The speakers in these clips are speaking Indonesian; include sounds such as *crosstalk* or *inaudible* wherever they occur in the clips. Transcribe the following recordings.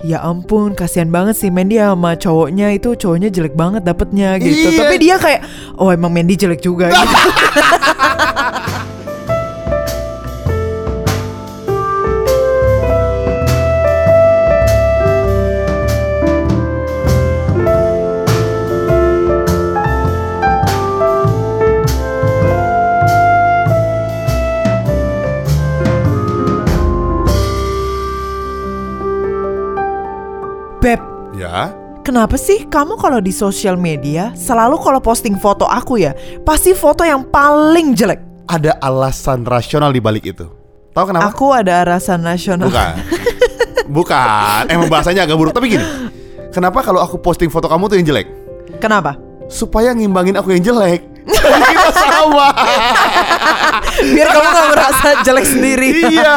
ya ampun kasihan banget sih Mandy sama cowoknya itu cowoknya jelek banget dapetnya gitu Iya. tapi dia kayak oh emang Mandy jelek juga gitu. *laughs* *laughs* Kenapa sih kamu kalau di sosial media selalu kalau posting foto aku ya pasti foto yang paling jelek? Ada alasan rasional di balik itu. Tahu kenapa? Aku ada rasa nasional. Bukan. *laughs* Bukan. Emang bahasanya agak buruk tapi gini. Kenapa kalau aku posting foto kamu tuh yang jelek? Kenapa? Supaya ngimbangin aku yang jelek. Jadi kita *laughs* sama. Biar kamu gak merasa jelek sendiri. iya.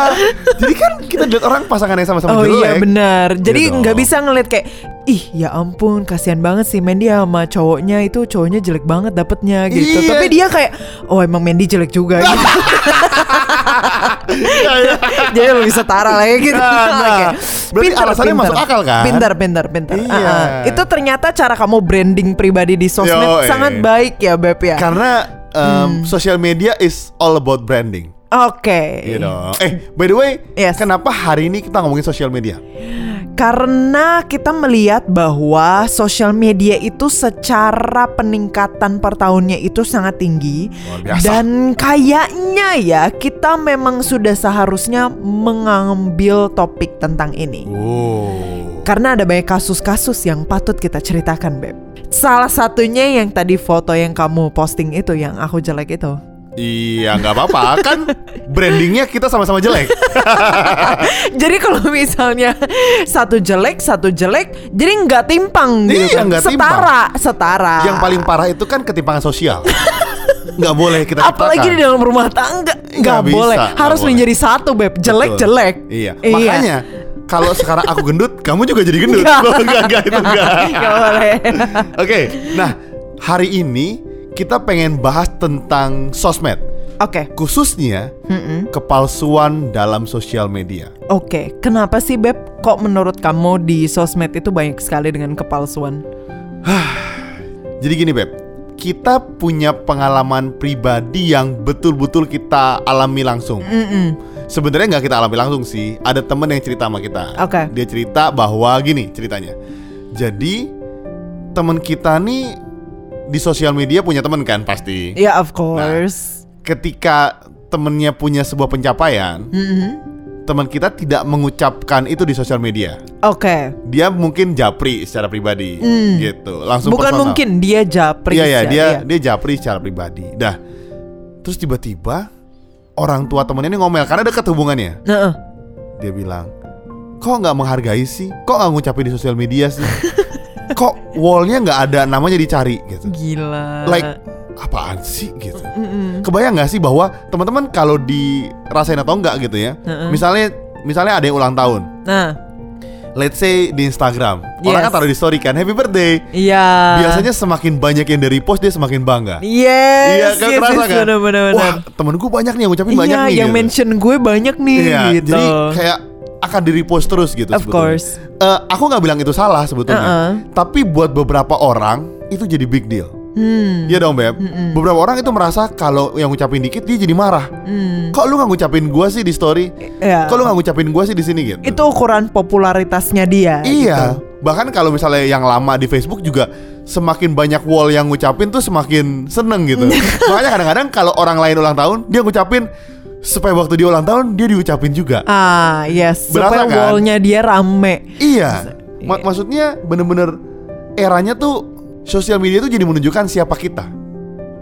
Jadi kan kita lihat orang pasangan yang sama-sama Oh jelek. iya benar. Jadi Gitu nggak dong. bisa ngeliat kayak ih ya ampun kasihan banget sih Mandy sama cowoknya itu cowoknya jelek banget dapetnya gitu. Iya. Tapi dia kayak oh emang Mandy jelek juga gitu. *laughs* Iya, iya. Jadi lebih setara lah ya gitu. Nah, nah. *laughs* Oke. Berarti alasannya masuk akal, kan? Pintar, pintar, pintar. Iya. Ah. Itu ternyata cara kamu branding pribadi di sosmed Yo, eh. sangat baik ya Beb ya. Karena um, Hmm. social media is all about branding. Oke. You know. Eh, by the way, Yes. kenapa hari ini kita ngomongin social media? Karena kita melihat bahwa sosial media itu secara peningkatan per tahunnya itu sangat tinggi dan kayaknya ya kita memang sudah seharusnya mengambil topik tentang ini. Oh. Karena ada banyak kasus-kasus yang patut kita ceritakan, Beb. Salah satunya yang tadi foto yang kamu posting itu yang aku jelek itu. Iya, nggak apa-apa kan brandingnya kita sama-sama jelek. *laughs* Jadi kalau misalnya satu jelek, satu jelek, jadi nggak timpang gitu Iya, kan. nggak timpang. setara, setara. Yang paling parah itu kan ketimpangan sosial. *laughs* Nggak boleh kita Apalagi di ciptakan. dalam rumah tangga nggak bisa, boleh, harus boleh. menjadi satu beb, jelek Betul. jelek. Iya. Makanya kalau sekarang aku gendut, kamu juga jadi gendut. Nggak. *laughs* Enggak, enggak, itu enggak. Boleh. Oke, nah hari ini kita pengen bahas tentang sosmed, Oke, khususnya Mm-mm. kepalsuan dalam sosial media. oke. Kenapa sih beb? Kok menurut kamu di sosmed itu banyak sekali dengan kepalsuan? *sighs* Jadi gini beb, kita punya pengalaman pribadi yang betul-betul kita alami langsung. Mm-mm. Sebenarnya nggak kita alami langsung sih. Ada temen yang cerita sama kita. Oke. Dia cerita bahwa gini ceritanya. Jadi temen kita nih di sosial media punya temen kan pasti. Ya of course. Ketika temennya punya sebuah pencapaian, Mm-mm. teman kita tidak mengucapkan itu di sosial media. Oke. Dia mungkin japri secara pribadi, Hmm. gitu. Langsung Bukan personal. mungkin dia japri. Iya ya, ya, dia iya. dia japri secara pribadi. Dah. Terus tiba-tiba orang tua temennya ini ngomel karena dekat hubungannya. Heeh. Dia bilang, "Kok nggak menghargai sih? Kok nggak ngucapin di sosial media sih? *laughs* Kok wallnya nggak ada namanya dicari gitu? Gila. Like apaan sih gitu?" Mm-mm. Kebayang nggak sih bahwa teman-teman kalau dirasain atau enggak gitu ya? Heeh. Misalnya misalnya ada yang ulang tahun. Nah, Let's say di Instagram, Yes. orang kan taruh di story kan, Happy Birthday. iya. Biasanya semakin banyak yang dari post dia semakin bangga. Yes, Iya kan yes, kerasa yes, kan? bener, bener, bener. Wah temen gue banyak nih yang ngucapin iya, banyak nih yang gitu. mention gue banyak nih Iya, gitu. jadi kayak akan di repost terus gitu Of sebetulnya. course. Eh, aku nggak bilang itu salah sebetulnya, Uh-uh. tapi buat beberapa orang itu jadi big deal. Hmm. Iya dong beb. Beberapa orang itu merasa kalau yang ngucapin dikit dia jadi marah. Hmm. Kok lu nggak ngucapin gua sih di story? Iya. Kok lu nggak ngucapin gua sih di sini gitu? Itu ukuran popularitasnya dia. Iya. gitu. Bahkan kalau misalnya yang lama di Facebook juga semakin banyak wall yang ngucapin tuh semakin seneng gitu. *laughs* Makanya kadang-kadang kalau orang lain ulang tahun dia ngucapin supaya waktu dia ulang tahun dia diucapin juga. Ah, yes. Berasa Supaya kan? wallnya dia rame. Iya. Ma- Iya. maksudnya bener-bener eranya tuh sosial media tuh jadi menunjukkan siapa kita.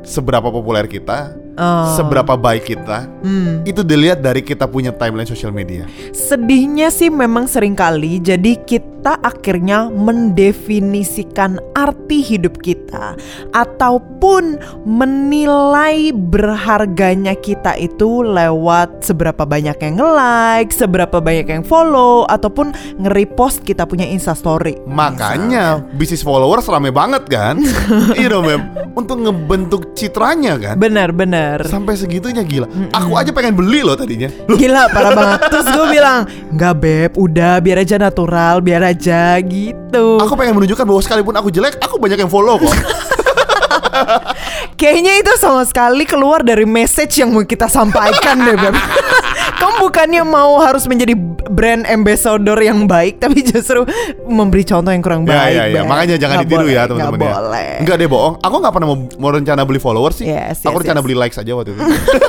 Seberapa populer kita, Oh. seberapa baik kita. Hmm. Itu dilihat dari kita punya timeline sosial media. Sedihnya sih memang sering kali jadi kita akhirnya mendefinisikan arti hidup kita ataupun menilai berharganya kita itu lewat seberapa banyak yang nge-like, seberapa banyak yang follow ataupun nge-repost kita punya instastory. Makanya bisnis followers rame banget kan? *laughs* iya dong, Mem. Untuk ngebentuk citranya kan? Benar, benar. Sampai segitunya gila. Aku aja pengen beli loh tadinya. Loh, Gila parah banget *laughs* Terus gue bilang Nggak beb udah biar aja natural Biar aja gitu. Aku pengen menunjukkan bahwa sekalipun aku jelek, aku banyak yang follow kok. *laughs* Kayaknya itu sama sekali keluar dari message yang mau kita sampaikan deh Beb *laughs* Kamu bukannya mau harus menjadi brand ambassador yang baik Tapi justru memberi contoh yang kurang ya, baik ya, ya. Makanya jangan Nggak ditiru boleh, ya teman-teman ya. boleh Enggak deh bohong. Aku nggak pernah mau, mau rencana beli followers sih. Yes, aku yes, rencana yes. beli likes aja waktu itu.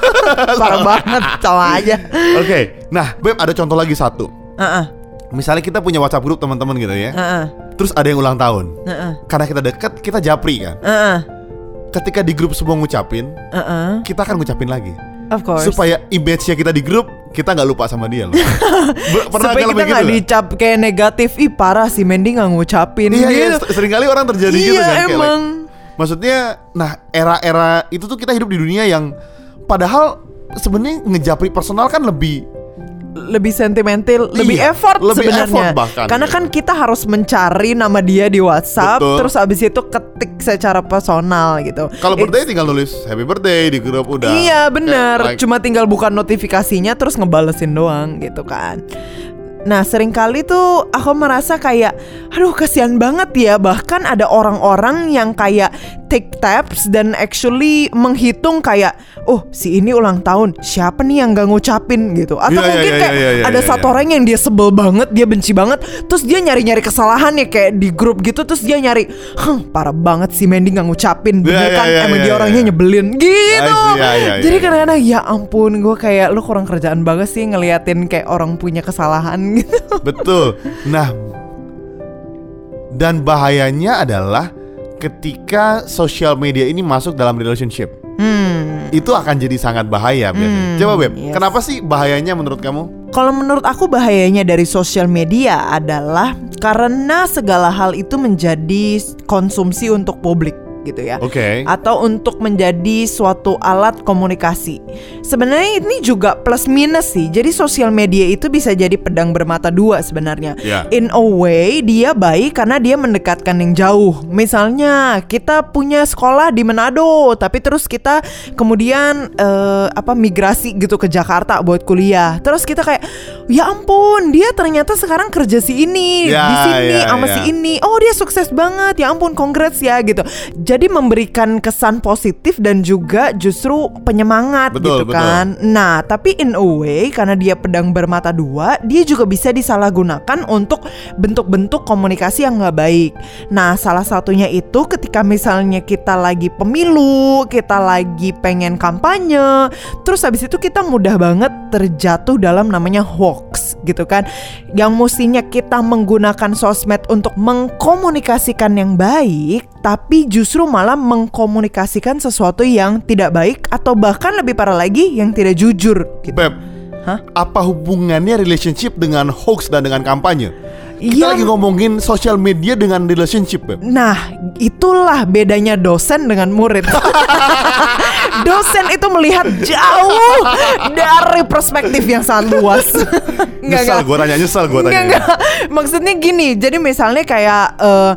*laughs* Parah banget sama aja *laughs* Oke, nah Beb ada contoh lagi satu. Heeh, Misalnya kita punya WhatsApp grup teman-teman gitu ya. heeh, Terus ada yang ulang tahun. heeh, Karena kita deket, kita japri kan. heeh, Ketika di grup semua ngucapin, heeh. kita akan ngucapin lagi. Of course Supaya image-nya kita di grup, kita nggak lupa sama dia loh. *laughs* Pernah Supaya kita nggak dicap kayak negatif Ih parah si Mandy nggak ngucapin Iya, iya, gitu. sering kali orang terjadi Iya gitu kan kayak emang like- Maksudnya, nah era-era itu tuh kita hidup di dunia yang padahal sebenarnya ngejapri personal kan lebih lebih sentimental, lebih Iya, effort lebih sebenarnya. effort bahkan, Karena kan kita harus mencari nama dia di WhatsApp, Betul. terus abis itu ketik secara personal gitu. kalau birthday tinggal nulis happy birthday di grup udah. Iya bener, Kayak, like, cuma tinggal buka notifikasinya terus ngebalesin doang gitu kan. Nah sering kali tuh aku merasa kayak Aduh kasihan banget ya Bahkan ada orang-orang yang kayak Take taps dan actually menghitung kayak Oh si ini ulang tahun Siapa nih yang gak ngucapin gitu Atau Iya, iya, mungkin iya, kayak iya, iya, ada iya, satu iya. orang yang dia sebel banget Dia benci banget Terus dia nyari-nyari kesalahan ya Kayak di grup gitu Terus dia nyari Huh parah banget si Mandy gak ngucapin Bener Iya, iya, kan iya, Emang iya, dia iya. orangnya nyebelin Gitu see, iya, iya, Jadi iya. kadang-kadang ya ampun gue kayak lu kurang kerjaan banget sih ngeliatin kayak orang punya kesalahan gitu. *laughs* Betul. Nah, dan bahayanya adalah ketika sosial media ini masuk dalam relationship. Hmm. Itu akan jadi sangat bahaya biasanya. Hmm, Coba Beb, yes. kenapa sih bahayanya menurut kamu? Kalau menurut aku bahayanya dari sosial media adalah karena segala hal itu menjadi konsumsi untuk publik gitu ya. Oke. atau untuk menjadi suatu alat komunikasi. Sebenarnya ini juga plus minus sih. Jadi sosial media itu bisa jadi pedang bermata dua sebenarnya. Ya. In a way dia baik karena dia mendekatkan yang jauh. Misalnya kita punya sekolah di Manado, tapi terus kita kemudian eh, apa migrasi gitu ke Jakarta buat kuliah. Terus kita kayak ya ampun, dia ternyata sekarang kerja si ini Ya, di sini ya, sama ya. si ini. Oh, dia sukses banget. Ya ampun, congrats ya gitu. Jadi memberikan kesan positif dan juga justru penyemangat Betul, gitu betul. kan. Nah, tapi in a way karena dia pedang bermata dua, dia juga bisa disalahgunakan untuk bentuk-bentuk komunikasi yang nggak baik. Nah, salah satunya itu ketika misalnya kita lagi pemilu, kita lagi pengen kampanye, terus habis itu kita mudah banget terjatuh dalam namanya hoax gitu kan. Yang mestinya kita menggunakan sosmed untuk mengkomunikasikan yang baik, tapi justru malah mengkomunikasikan sesuatu yang tidak baik atau bahkan lebih parah lagi yang tidak jujur gitu. Beb, Hah? apa hubungannya relationship dengan hoax dan dengan kampanye? Kita Iya. lagi ngomongin sosial media dengan relationship, Beb. Nah, itulah bedanya dosen dengan murid. *laughs* dosen itu melihat jauh dari perspektif yang sangat luas. *laughs* Nggak, Nyesel nggak. gue tanya, nyesel gue tanya. enggak. Maksudnya gini, jadi misalnya kayak eh,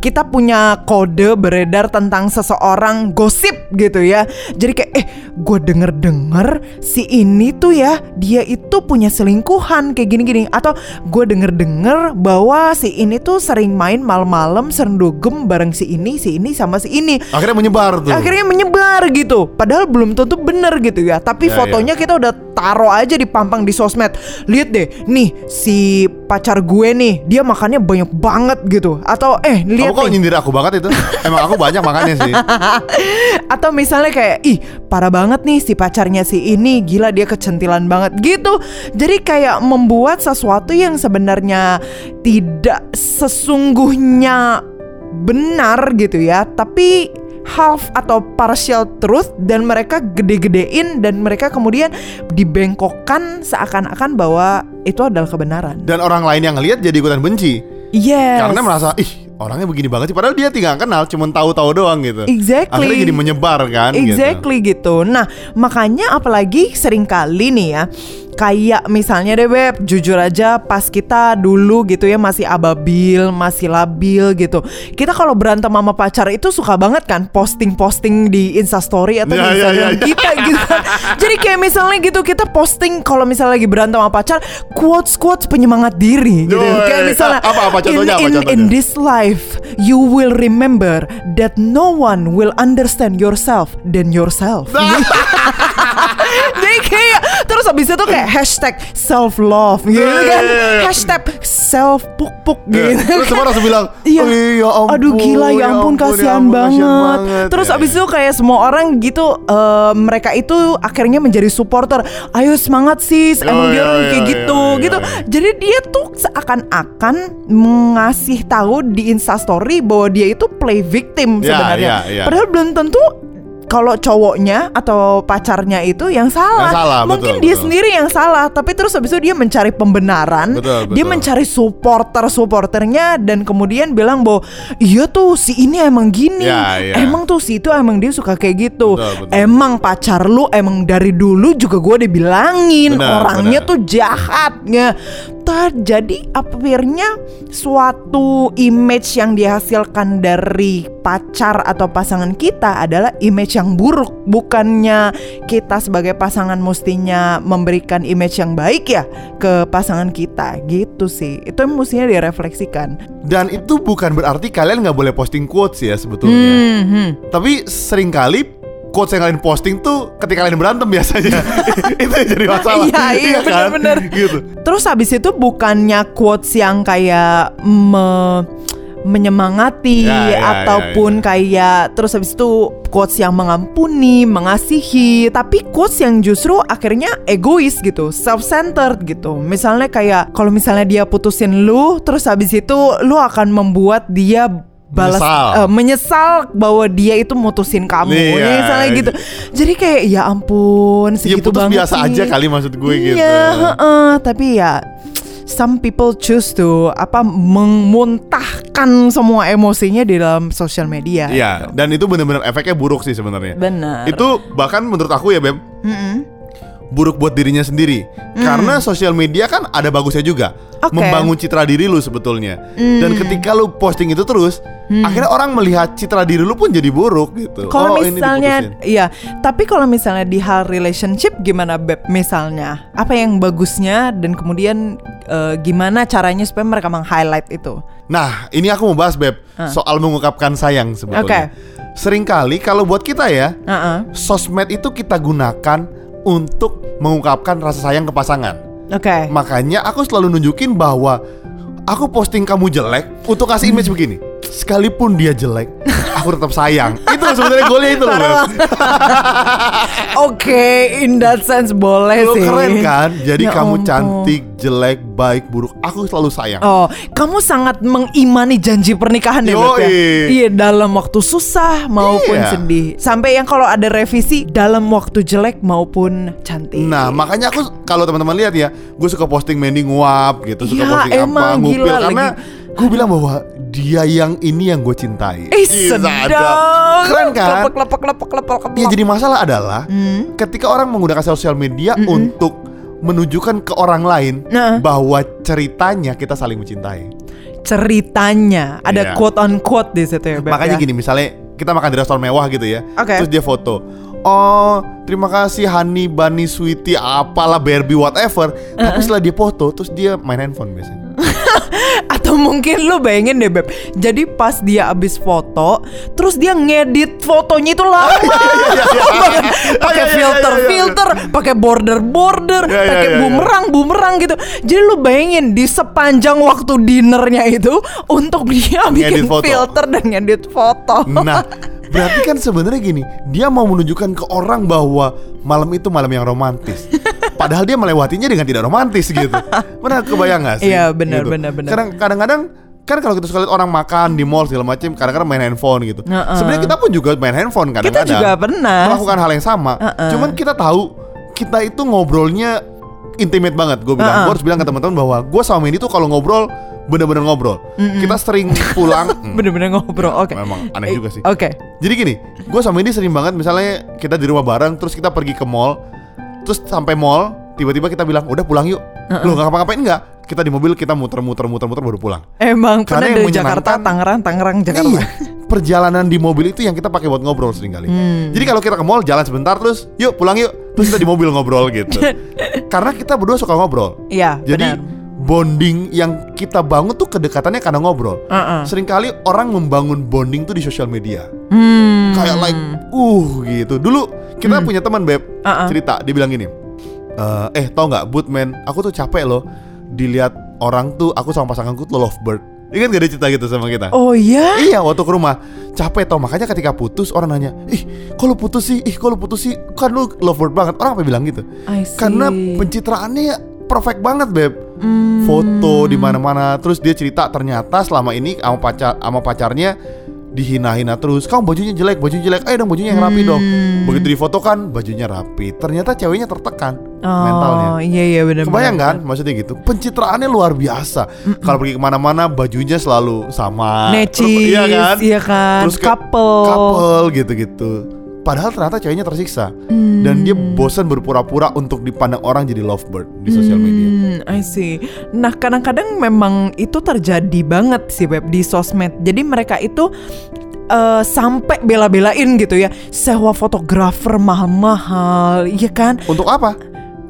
kita punya kode beredar tentang seseorang gosip gitu ya. Jadi kayak eh gue denger denger si ini tuh ya dia itu punya selingkuhan kayak gini gini atau gue denger denger bahwa si ini tuh sering main malam-malam sering dugem bareng si ini si ini sama si ini. Akhirnya menyebar tuh. Akhirnya menyebar gitu Padahal belum tentu bener gitu ya Tapi Ya, fotonya kita udah taruh aja dipampang di sosmed Lihat deh Nih si pacar gue nih Dia makannya banyak banget gitu Atau eh Kamu kok nyindir aku banget itu? Emang aku banyak makannya sih. *laughs* Atau misalnya kayak Ih parah banget nih si pacarnya si ini Gila dia kecentilan banget gitu Jadi kayak membuat sesuatu yang sebenarnya Tidak sesungguhnya benar gitu ya Tapi half atau partial truth dan mereka gede-gedein dan mereka kemudian dibengkokkan seakan-akan bahwa itu adalah kebenaran. Dan orang lain yang ngelihat jadi ikutan benci. Yes. Karena merasa ih orangnya begini banget sih padahal dia tinggal kenal cuman tahu-tahu doang gitu Exactly. akhirnya jadi menyebar kan gitu. Exactly gitu. Nah, makanya apalagi sering kali nih ya kayak misalnya deh Beb, jujur aja pas kita dulu gitu ya masih ababil, masih labil gitu. Kita kalau berantem sama pacar itu suka banget kan posting-posting di Instastory atau Ya, di ya, Instagram ya, ya. kita gitu kan. *laughs* Jadi kayak misalnya gitu kita posting kalau misalnya lagi berantem sama pacar quotes-quotes penyemangat diri gitu. Yo, kayak misalnya apa- apa contohnya, apa in, in, contohnya? in this life you will remember that no one will understand yourself than yourself. *laughs* Terus habis itu kayak hashtag self love gitu kan, hashtag self puk puk Ya, gitu. Terus semua langsung bilang Iya. "Oh, iya, ya ampun, Aduh gila ya ampun ya kasihan ampun, banget. kasihan Terus Ya, abis ya. itu kayak semua orang gitu eh, mereka itu akhirnya menjadi supporter. Ayo semangat sis, Oh, emang dia iya, orang iya, kayak gitu gitu. Jadi dia tuh seakan-akan mengasih tahu di Instastory bahwa dia itu play victim Ya, sebenarnya. ya, ya. Padahal belum tentu kalau cowoknya atau pacarnya itu yang salah. Yang salah, Mungkin betul, dia betul. sendiri yang salah, tapi terus habis itu dia mencari pembenaran, Betul, dia betul. mencari supporter-supporternya dan kemudian bilang bahwa iya tuh si ini emang gini, Ya, ya. emang tuh si itu emang dia suka kayak gitu, Betul, betul. emang pacar lu emang dari dulu juga gue dibilangin Benar, orangnya benar. tuh jahatnya. Jadi akhirnya suatu image yang dihasilkan dari pacar atau pasangan kita adalah image yang buruk. Bukannya kita sebagai pasangan mestinya memberikan image yang baik ya ke pasangan kita gitu sih. Itu yang mestinya direfleksikan. Dan itu bukan berarti kalian nggak boleh posting quotes ya sebetulnya. Hmm, hmm. Tapi sering kali quotes yang kalian posting tuh ketika kalian berantem biasanya *laughs* itu yang jadi masalah. Iya, iya, kan? benar-benar. Gitu. Terus habis itu bukannya quotes yang kayak me- menyemangati Ya, ya, ataupun kayak terus habis itu quotes yang mengampuni, mengasihi, tapi quotes yang justru akhirnya egois gitu, self-centered gitu. Misalnya kayak kalau misalnya dia putusin lu, terus habis itu lu akan membuat dia balas Menyesal. eh, menyesal bahwa dia itu mutusin kamu Iya. misalnya gitu. Jadi kayak ya ampun Ya segitu putus banget biasa aja kali maksud gue gitu. Iya, heeh, tapi ya some people choose to apa memuntahkan semua emosinya di dalam sosial media. Iya, gitu. dan itu benar-benar efeknya buruk sih sebenarnya. Benar. Itu bahkan menurut aku ya Bem, Mm-mm. Buruk buat dirinya sendiri. Karena sosial media kan ada bagusnya juga. Oke. Membangun citra diri lu sebetulnya. Dan ketika lu posting itu terus, akhirnya orang melihat citra diri lu pun jadi buruk gitu. Kalau Oh, misalnya, iya. Tapi kalau misalnya di hal relationship gimana beb? Misalnya apa yang bagusnya dan kemudian eh, gimana caranya supaya mereka meng-highlight itu? Nah, ini aku mau bahas Beb soal mengungkapkan sayang sebetulnya. Oke. Seringkali kalau buat kita ya, Heeh. sosmed itu kita gunakan untuk mengungkapkan rasa sayang ke pasangan. Oke. Makanya aku selalu nunjukin bahwa aku posting kamu jelek untuk kasih image begini. Sekalipun dia jelek, *laughs* aku tetap sayang. itu sebenarnya goalnya itu loh. *laughs* Oke, in that sense boleh Lo sih. keren kan? Jadi Ya kamu cantik, jelek, baik, buruk. Aku selalu sayang. Oh, kamu sangat mengimani janji pernikahan ya, Beb, ya? Iya, dalam waktu susah maupun Iya. sedih. Sampai yang kalau ada revisi dalam waktu jelek maupun cantik. Nah, makanya aku kalau teman-teman lihat ya, gue suka posting Mandy nguap gitu, suka Ya, posting apa emang ngupil gila karena lagi. Gue bilang bahwa dia yang ini yang gue cintai. Eh, sedap. sadap. Keren kan? Lepek, lepek, lepek, lepek, lepek. Ya jadi masalah adalah Hmm. ketika orang menggunakan sosial media untuk menunjukkan ke orang lain Nah. bahwa ceritanya kita saling mencintai. Ceritanya ada Iya. quote on quote di situ ya, Beb, Makanya ya? gini, misalnya kita makan di restoran mewah gitu ya, Oke. terus dia foto. Oh, terima kasih Honey, Bunny, Sweetie, apalah Barbie, whatever. Tapi setelah dia foto, terus dia main handphone biasanya. *laughs* Atau mungkin lu bayangin deh Beb Jadi pas dia abis foto Terus dia ngedit fotonya itu lama banget. Pakai filter filter Pakai border border Iya, iya, Pakai iya, bumerang bumerang gitu Jadi lu bayangin Di sepanjang waktu dinernya itu Untuk dia bikin foto. filter dan ngedit foto Nah, *laughs* berarti kan sebenarnya gini, dia mau menunjukkan ke orang bahwa malam itu malam yang romantis. Padahal dia melewatinya dengan tidak romantis gitu. *laughs* Benar kebayang gak sih? Iya, benar, Gitu. benar, benar. Kadang- Kadang-kadang kan kalau kita suka lihat orang makan di mall segala macam, kadang-kadang main handphone gitu. Heeh. Sebenarnya kita pun juga main handphone Kita kadang-kadang. juga pernah melakukan hal yang sama. Heeh. Cuman kita tahu kita itu ngobrolnya intimate banget. Gue bilang, Heeh. gue harus bilang ke teman-teman bahwa gue sama Mandy tuh kalau ngobrol bener-bener ngobrol. Kita sering pulang. *laughs* Bener-bener ngobrol. Oke. Memang aneh Eh, juga sih. Oke. Jadi gini, gue sama ini sering banget misalnya kita di rumah bareng, terus kita pergi ke mall, terus sampai mall, tiba-tiba kita bilang udah pulang yuk. Lo nggak ngapa-ngapain nggak? Kita di mobil kita muter-muter muter-muter baru pulang. Emang Karena yang dari Jakarta, Tangerang, Tangerang, Jakarta. Iya. Perjalanan di mobil itu yang kita pakai buat ngobrol sering kali. Hmm. Jadi kalau kita ke mall jalan sebentar terus, yuk pulang yuk. Terus kita di mobil ngobrol gitu. *laughs* Karena kita berdua suka ngobrol. Iya, Jadi benar. bonding yang kita bangun tuh kedekatannya karena ngobrol. Uh-uh. Seringkali orang membangun bonding tuh di sosial media. Hmm. Kayak like uh gitu. Dulu kita punya teman beb Uh-uh. cerita dia bilang gini. "Eh, eh tau nggak Bootman, aku tuh capek loh dilihat orang tuh aku sama pasanganku tuh lovebird. Dia kan gak ada cerita gitu sama kita. Oh iya? Iya waktu ke rumah. Capek tau makanya ketika putus orang nanya ih kok lu putus sih? Ih kok lu putus sih? Kan lu lovebird banget. Orang apa bilang gitu? Karena pencitraannya perfect banget beb. Hmm. foto di mana-mana. Terus dia cerita ternyata selama ini sama pacar sama pacarnya dihina-hina terus. Kamu bajunya jelek bajunya jelek. Ayo dong bajunya yang rapi dong. Hmm. begitu difoto kan bajunya rapi. Ternyata ceweknya tertekan Oh, mentalnya. iya iya benar. Kebayang kan? maksudnya gitu. Pencitraannya luar biasa. Kalau pergi ke mana-mana Bajunya selalu sama. Necis, Terus- Iya kan? iya kan? Terus Couple. Couple gitu-gitu Padahal ternyata ceweknya tersiksa Dan dia Hmm. bosan berpura-pura Untuk dipandang orang jadi lovebird Di sosial media Hmm, I see. Nah, kadang-kadang memang itu terjadi banget sih web di sosmed. Jadi mereka itu eh, sampai bela-belain gitu ya, sewa fotografer mahal-mahal, iya kan? Untuk apa?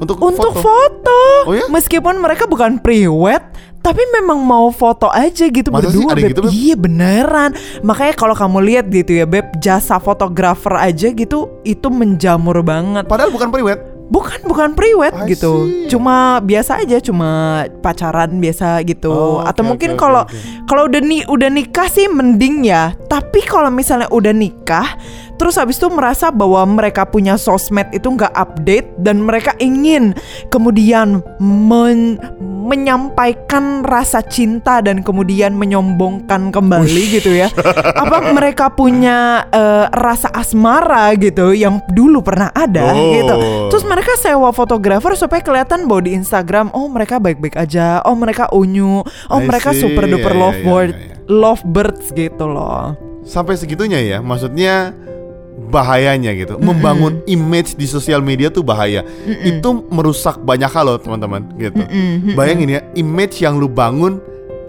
Untuk, Untuk foto. foto. Oh ya? Meskipun mereka bukan priwet, tapi memang mau foto aja gitu Masa sih berdua, Beb. gitu, Beb? Iya beneran. Makanya kalau kamu lihat gitu ya, Beb, jasa fotografer aja gitu itu menjamur banget. Padahal bukan priwet Bukan bukan priwet I gitu. see. Cuma biasa aja, cuma pacaran biasa gitu. Oh, Atau oke, mungkin kalau oke. kalau udah nih udah nikah sih mending ya. Tapi kalau misalnya udah nikah terus habis itu merasa bahwa mereka punya sosmed itu nggak update dan mereka ingin kemudian men- menyampaikan rasa cinta dan kemudian menyombongkan kembali gitu ya. Apa mereka punya eh, rasa asmara gitu yang dulu pernah ada Oh. gitu. Terus mereka sewa fotografer supaya kelihatan bahwa di Instagram oh mereka baik-baik aja, oh mereka unyu, oh I mereka see. super duper Iya, iya, lovebird, iya, iya. lovebirds gitu loh. Sampai segitunya ya Maksudnya bahayanya gitu. Membangun image di sosial media tuh bahaya. Itu merusak banyak hal loh teman-teman gitu. Bayangin ya Image yang lu bangun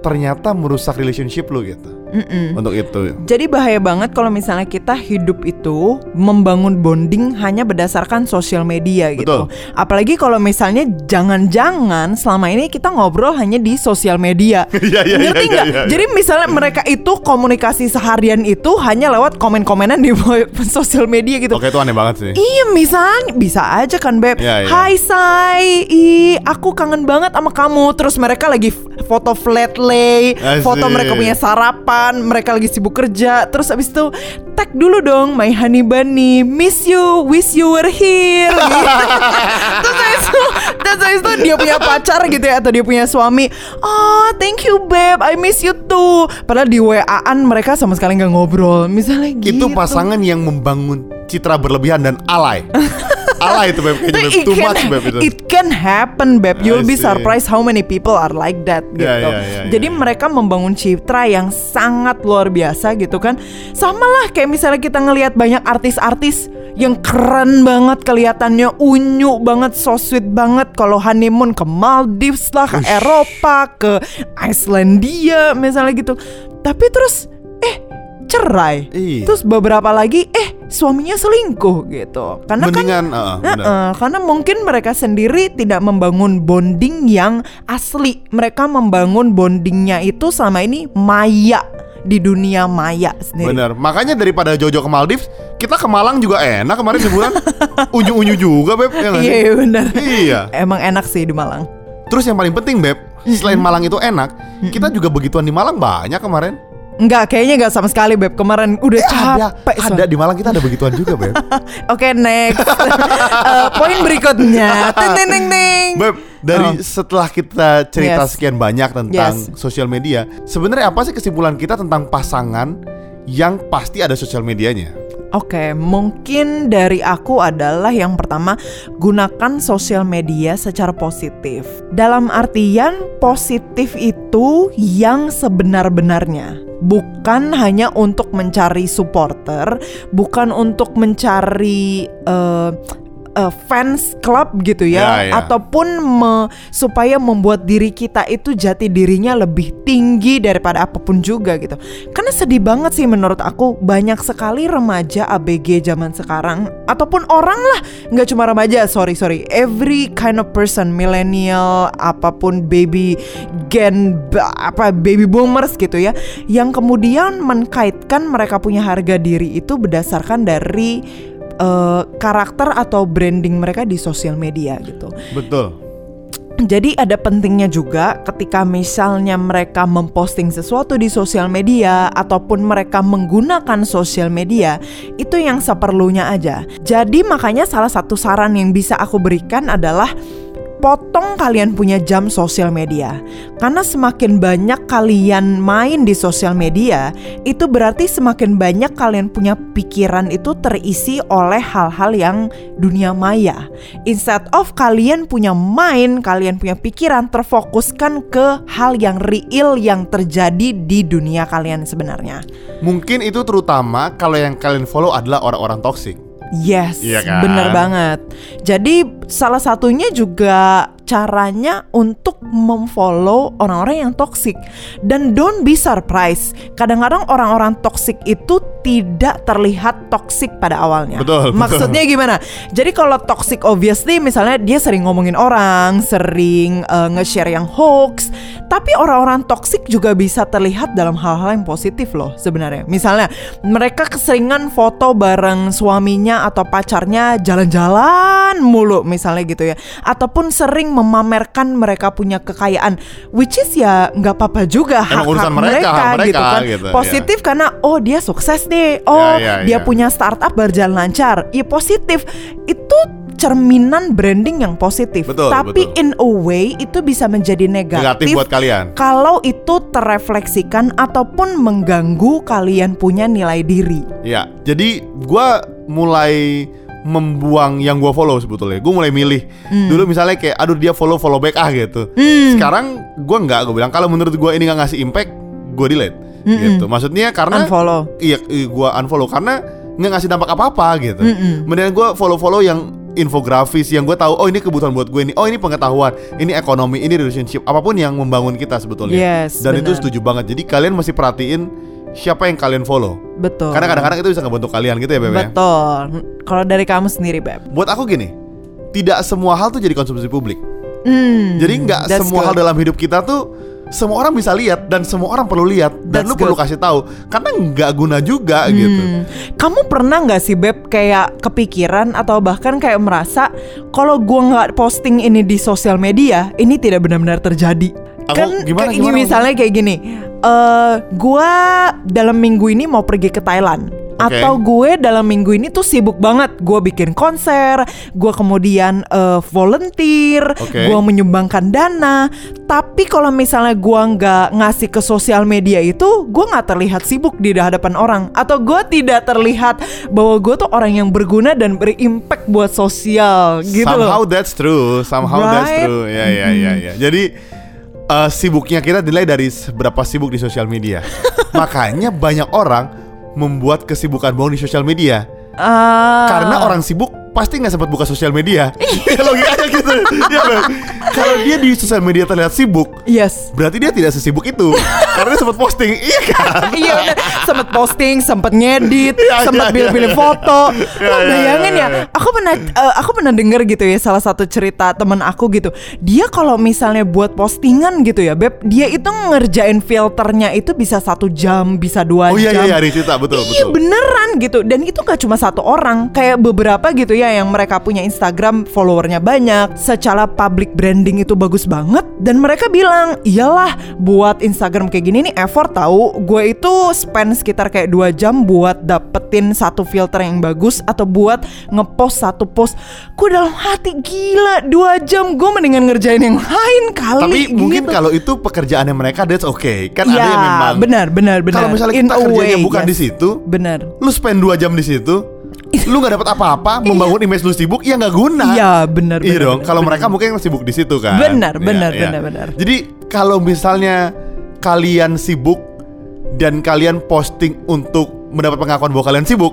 Ternyata merusak relationship lu gitu Mm-mm. Untuk itu Jadi bahaya banget kalau misalnya kita hidup itu membangun bonding hanya berdasarkan sosial media gitu. Betul. Apalagi kalau misalnya jangan-jangan selama ini kita ngobrol hanya di sosial media. *laughs* Iya, iya, Ngerti iya, nggak? iya, iya. Jadi misalnya mereka itu komunikasi seharian itu hanya lewat komen-komenan di *laughs* sosial media gitu. Oke itu aneh banget sih Iya misalnya bisa aja kan beb Iya. Hai say Ih aku kangen banget sama kamu Terus mereka lagi foto flat lay Foto mereka punya sarapan Mereka lagi sibuk kerja. Terus abis itu Tag dulu dong My honey bunny. Miss you Wish you were here. Gitu. *laughs* Terus abis itu Terus abis itu dia punya pacar gitu ya Atau dia punya suami. Oh thank you babe. I miss you too. Padahal di WA-an mereka sama sekali nggak ngobrol. Misalnya gitu. Itu pasangan yang membangun citra berlebihan dan alay *laughs* Alay itu Beb kayaknya Beb It Too can- much Beb itu It can happen, Beb. You'll be surprised how many people are like that gitu. Ya, ya, ya, Jadi ya, ya. mereka membangun citra yang sangat luar biasa gitu kan. Sama lah kayak misalnya kita ngelihat banyak artis-artis yang keren banget kelihatannya unyu banget, so sweet banget kalau honeymoon ke Maldives lah, ke Eropa, ke Icelandia misalnya gitu. Tapi terus eh cerai. Iya. Terus beberapa lagi eh suaminya selingkuh gitu. Karena kan Mendingan uh, benar. Heeh, karena mungkin mereka sendiri tidak membangun bonding yang asli. Mereka membangun bondingnya itu selama ini maya di dunia maya sendiri. Bener, makanya daripada Jojo ke Maldives, kita ke Malang juga enak kemarin sebulan. *laughs* Unyu-unyu juga, Beb. Ya? Iya iya, benar. Iya. Emang enak sih di Malang. Terus yang paling penting, Beb, selain Malang itu enak, kita juga begituan di Malang banyak kemarin. Enggak, kayaknya enggak sama sekali Beb. Kemarin udah Eh, ada, capek. ada soalnya. di Malang kita ada begituan juga, Beb. *laughs* Oke, next. *laughs* Eh, poin berikutnya. Ting ting ting ting. Beb, dari Oh. setelah kita cerita Yes. sekian banyak tentang Yes. sosial media, sebenarnya apa sih kesimpulan kita tentang pasangan yang pasti ada sosial medianya? Oke, mungkin dari aku adalah yang pertama gunakan sosial media secara positif. Dalam artian positif itu yang sebenar-benarnya. Bukan hanya untuk mencari supporter, bukan untuk mencari uh, uh, fans club gitu ya, Ya, ya. ataupun me- supaya membuat diri kita itu jati dirinya lebih tinggi daripada apa pun juga gitu. Karena sedih banget sih menurut aku banyak sekali remaja ABG zaman sekarang ataupun orang lah, nggak cuma remaja, sorry sorry, every kind of person, millennial apa pun baby gen apa baby boomers gitu ya, yang kemudian mengkaitkan mereka punya harga diri itu berdasarkan dari eh, karakter atau branding mereka di sosial media gitu. Betul. Jadi ada pentingnya juga ketika misalnya mereka memposting sesuatu di sosial media ataupun mereka menggunakan sosial media itu yang seperlunya aja. Jadi makanya salah satu saran yang bisa aku berikan adalah potong kalian punya jam sosial media. Karena semakin banyak kalian main di sosial media, itu berarti semakin banyak kalian punya pikiran itu terisi oleh hal-hal yang dunia maya. Instead of kalian punya main, kalian punya pikiran terfokuskan ke hal yang real yang terjadi di dunia kalian sebenarnya. Mungkin itu terutama kalau yang kalian follow adalah orang-orang toksik. Yes, Iya kan? bener banget. Jadi salah satunya juga caranya untuk memfollow orang-orang yang toxic dan don't be surprised. Kadang-kadang orang-orang toxic itu tidak terlihat toxic pada awalnya. Betul, betul. Maksudnya gimana? Jadi kalau toxic obviously misalnya dia sering ngomongin orang, sering eh, nge-share yang hoax, tapi orang-orang toxic juga bisa terlihat dalam hal-hal yang positif loh sebenarnya. Misalnya mereka keseringan foto bareng suaminya atau pacarnya jalan-jalan mulu misalnya gitu ya. Ataupun sering memamerkan mereka punya kekayaan which is ya nggak apa-apa juga hak-hak urusan mereka, hak mereka, gitu kan. gitu, ya. Positif karena oh dia sukses nih. Oh, Ya, ya, dia ya. punya startup berjalan lancar. Ya positif. Itu cerminan branding yang positif. Betul, Tapi betul. in a way itu bisa menjadi negatif, Negatif buat kalian. kalau itu terefleksikan ataupun mengganggu kalian punya nilai diri. Ya, jadi gua mulai membuang yang gua follow sebetulnya. Gue mulai milih. Hmm. Dulu misalnya kayak aduh dia follow follow back ah gitu. Sekarang gua nggak, gue bilang kalau menurut gua ini nggak ngasih impact, gue delete. Gitu. Maksudnya karena Unfollow. Iya, gua unfollow karena nggak ngasih dampak apa-apa gitu. Mendingan gua follow-follow yang infografis yang gue tahu oh ini kebutuhan buat gue ini oh ini pengetahuan ini ekonomi ini relationship apa pun yang membangun kita sebetulnya Yes, dan itu benar. setuju banget jadi kalian mesti perhatiin siapa yang kalian follow Betul. karena kadang-kadang itu bisa ngebentuk kalian gitu ya Beb ya. Betul. Kalau dari kamu sendiri, Beb. Buat aku gini, tidak semua hal tuh jadi konsumsi publik. Hmm, Jadi nggak semua hal good. dalam hidup kita tuh semua orang bisa lihat dan semua orang perlu lihat dan That's lu perlu good. kasih tahu karena nggak guna juga gitu. Hmm. Kamu pernah nggak sih Beb kayak kepikiran atau bahkan kayak merasa kalau gua nggak posting ini di sosial media ini tidak benar-benar terjadi? Aku- kan gimana, kayak ini gimana, misalnya kayak gini, eh gua dalam minggu ini mau pergi ke Thailand. Oke. Atau gue dalam minggu ini tuh sibuk banget Gue bikin konser Gue kemudian eh, volunteer Oke. Gue menyumbangkan dana Tapi kalau misalnya gue nggak ngasih ke sosial media itu Gue nggak terlihat sibuk di hadapan orang Atau gue tidak terlihat bahwa gue tuh orang yang berguna dan berimpact buat sosial gitu Somehow loh that's true, somehow that's Right? true. Ya ya ya ya. Jadi eh, sibuknya kita dinilai dari seberapa sibuk di sosial media. *laughs* Makanya banyak orang membuat kesibukan bohong di sosial media. Ah. Karena orang sibuk pasti nggak sempat buka sosial media. *laughs* Logikanya gitu. Ya. Kalau dia di sosial media terlihat sibuk, Yes berarti dia tidak sesibuk itu. Karena dia sempat posting, iya kan? *laughs* Iya. Sempet posting, sempet ngedit, Iya, iya, pilih-pilih iya. foto. Iya, Lo bayangin ya, aku pernah eh, aku pernah denger gitu ya salah satu cerita temen aku gitu. Dia kalau misalnya buat postingan gitu ya, beb, dia itu ngerjain filternya itu bisa satu jam, bisa dua Oh iya jam. iya, iya ada cerita betul Iya betul. beneran gitu Dan itu gak cuma satu orang Kayak beberapa gitu ya Yang mereka punya Instagram followernya banyak Secara public branding branding itu bagus banget dan mereka bilang iyalah buat Instagram kayak gini nih effort tahu gue itu spend sekitar kayak dua jam buat dapetin satu filter yang bagus atau buat ngepost satu post gue dalam hati gila dua jam gue mendingan ngerjain yang lain kali Tapi mungkin gitu. kalau itu pekerjaannya mereka that's okay. Kan ada ya yang memang benar benar benar Kalau misalnya kita kerjanya way, bukan yes. di situ, benar lu spend 2 jam di situ, *laughs* lu nggak dapat apa-apa, membangun image lu sibuk, ya nggak guna. Iya benar Iya dong. Kalau mereka mungkin sibuk di situ kan. Benar, Iya, benar, iya. benar, benar. Jadi kalau misalnya kalian sibuk dan kalian posting untuk mendapat pengakuan bahwa kalian sibuk,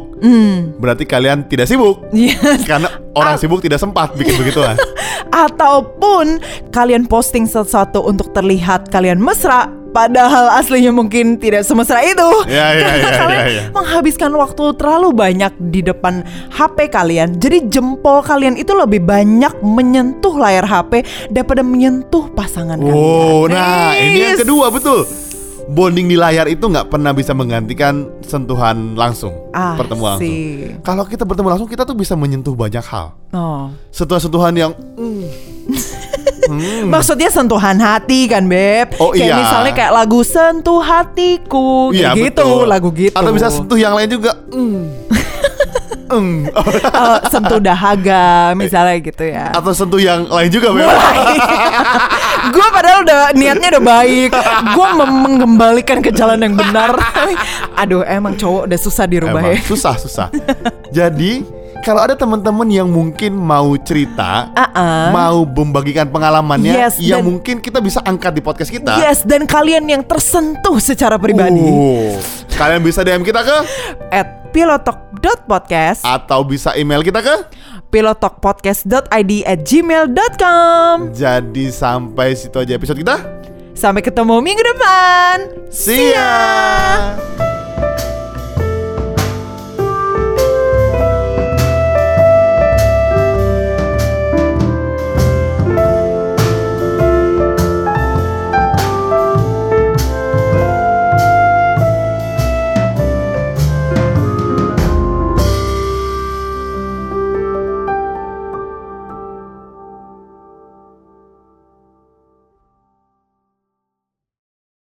berarti kalian tidak sibuk. Yes. Karena orang sibuk tidak sempat bikin begituan. *laughs* Ataupun kalian posting sesuatu untuk terlihat kalian mesra Padahal aslinya mungkin tidak semesra itu Ya, ya, Karena ya, kalian ya, ya. menghabiskan waktu terlalu banyak di depan HP kalian Jadi jempol kalian itu lebih banyak menyentuh layar HP Daripada menyentuh pasangan Oh, kalian nah ini yang kedua betul. Bonding di layar itu nggak pernah bisa menggantikan sentuhan langsung, Ah, bertemu langsung. Kalau kita bertemu langsung, kita tuh bisa menyentuh banyak hal. Oh. Sentuhan-sentuhan yang mm, Hmm. Maksudnya sentuhan hati kan Beb Oh, Kayak iya. misalnya kayak lagu Sentuh Hatiku Iya, Kayak gitu betul. lagu gitu Atau bisa sentuh yang lain juga. Mm. *laughs* Mm. Eh, *laughs* sentuh dahaga misalnya gitu ya. Atau sentuh yang lain juga, Beb. *laughs* gue padahal udah niatnya udah baik. Gue mengembalikan ke jalan yang benar. Aduh, emang cowok udah susah dirubah Emang ya. susah susah. Jadi kalau ada teman-teman yang mungkin mau cerita, Ah-ah. mau membagikan pengalamannya, Yes, yang dan- mungkin kita bisa angkat di podcast kita. Yes, dan kalian yang tersentuh secara pribadi. Oh, kalian bisa DM kita ke At pilotok.podcast atau bisa email kita ke. pilotokpodcast.id at gmail.com Jadi sampai situ aja episode kita. Sampai ketemu minggu depan See ya.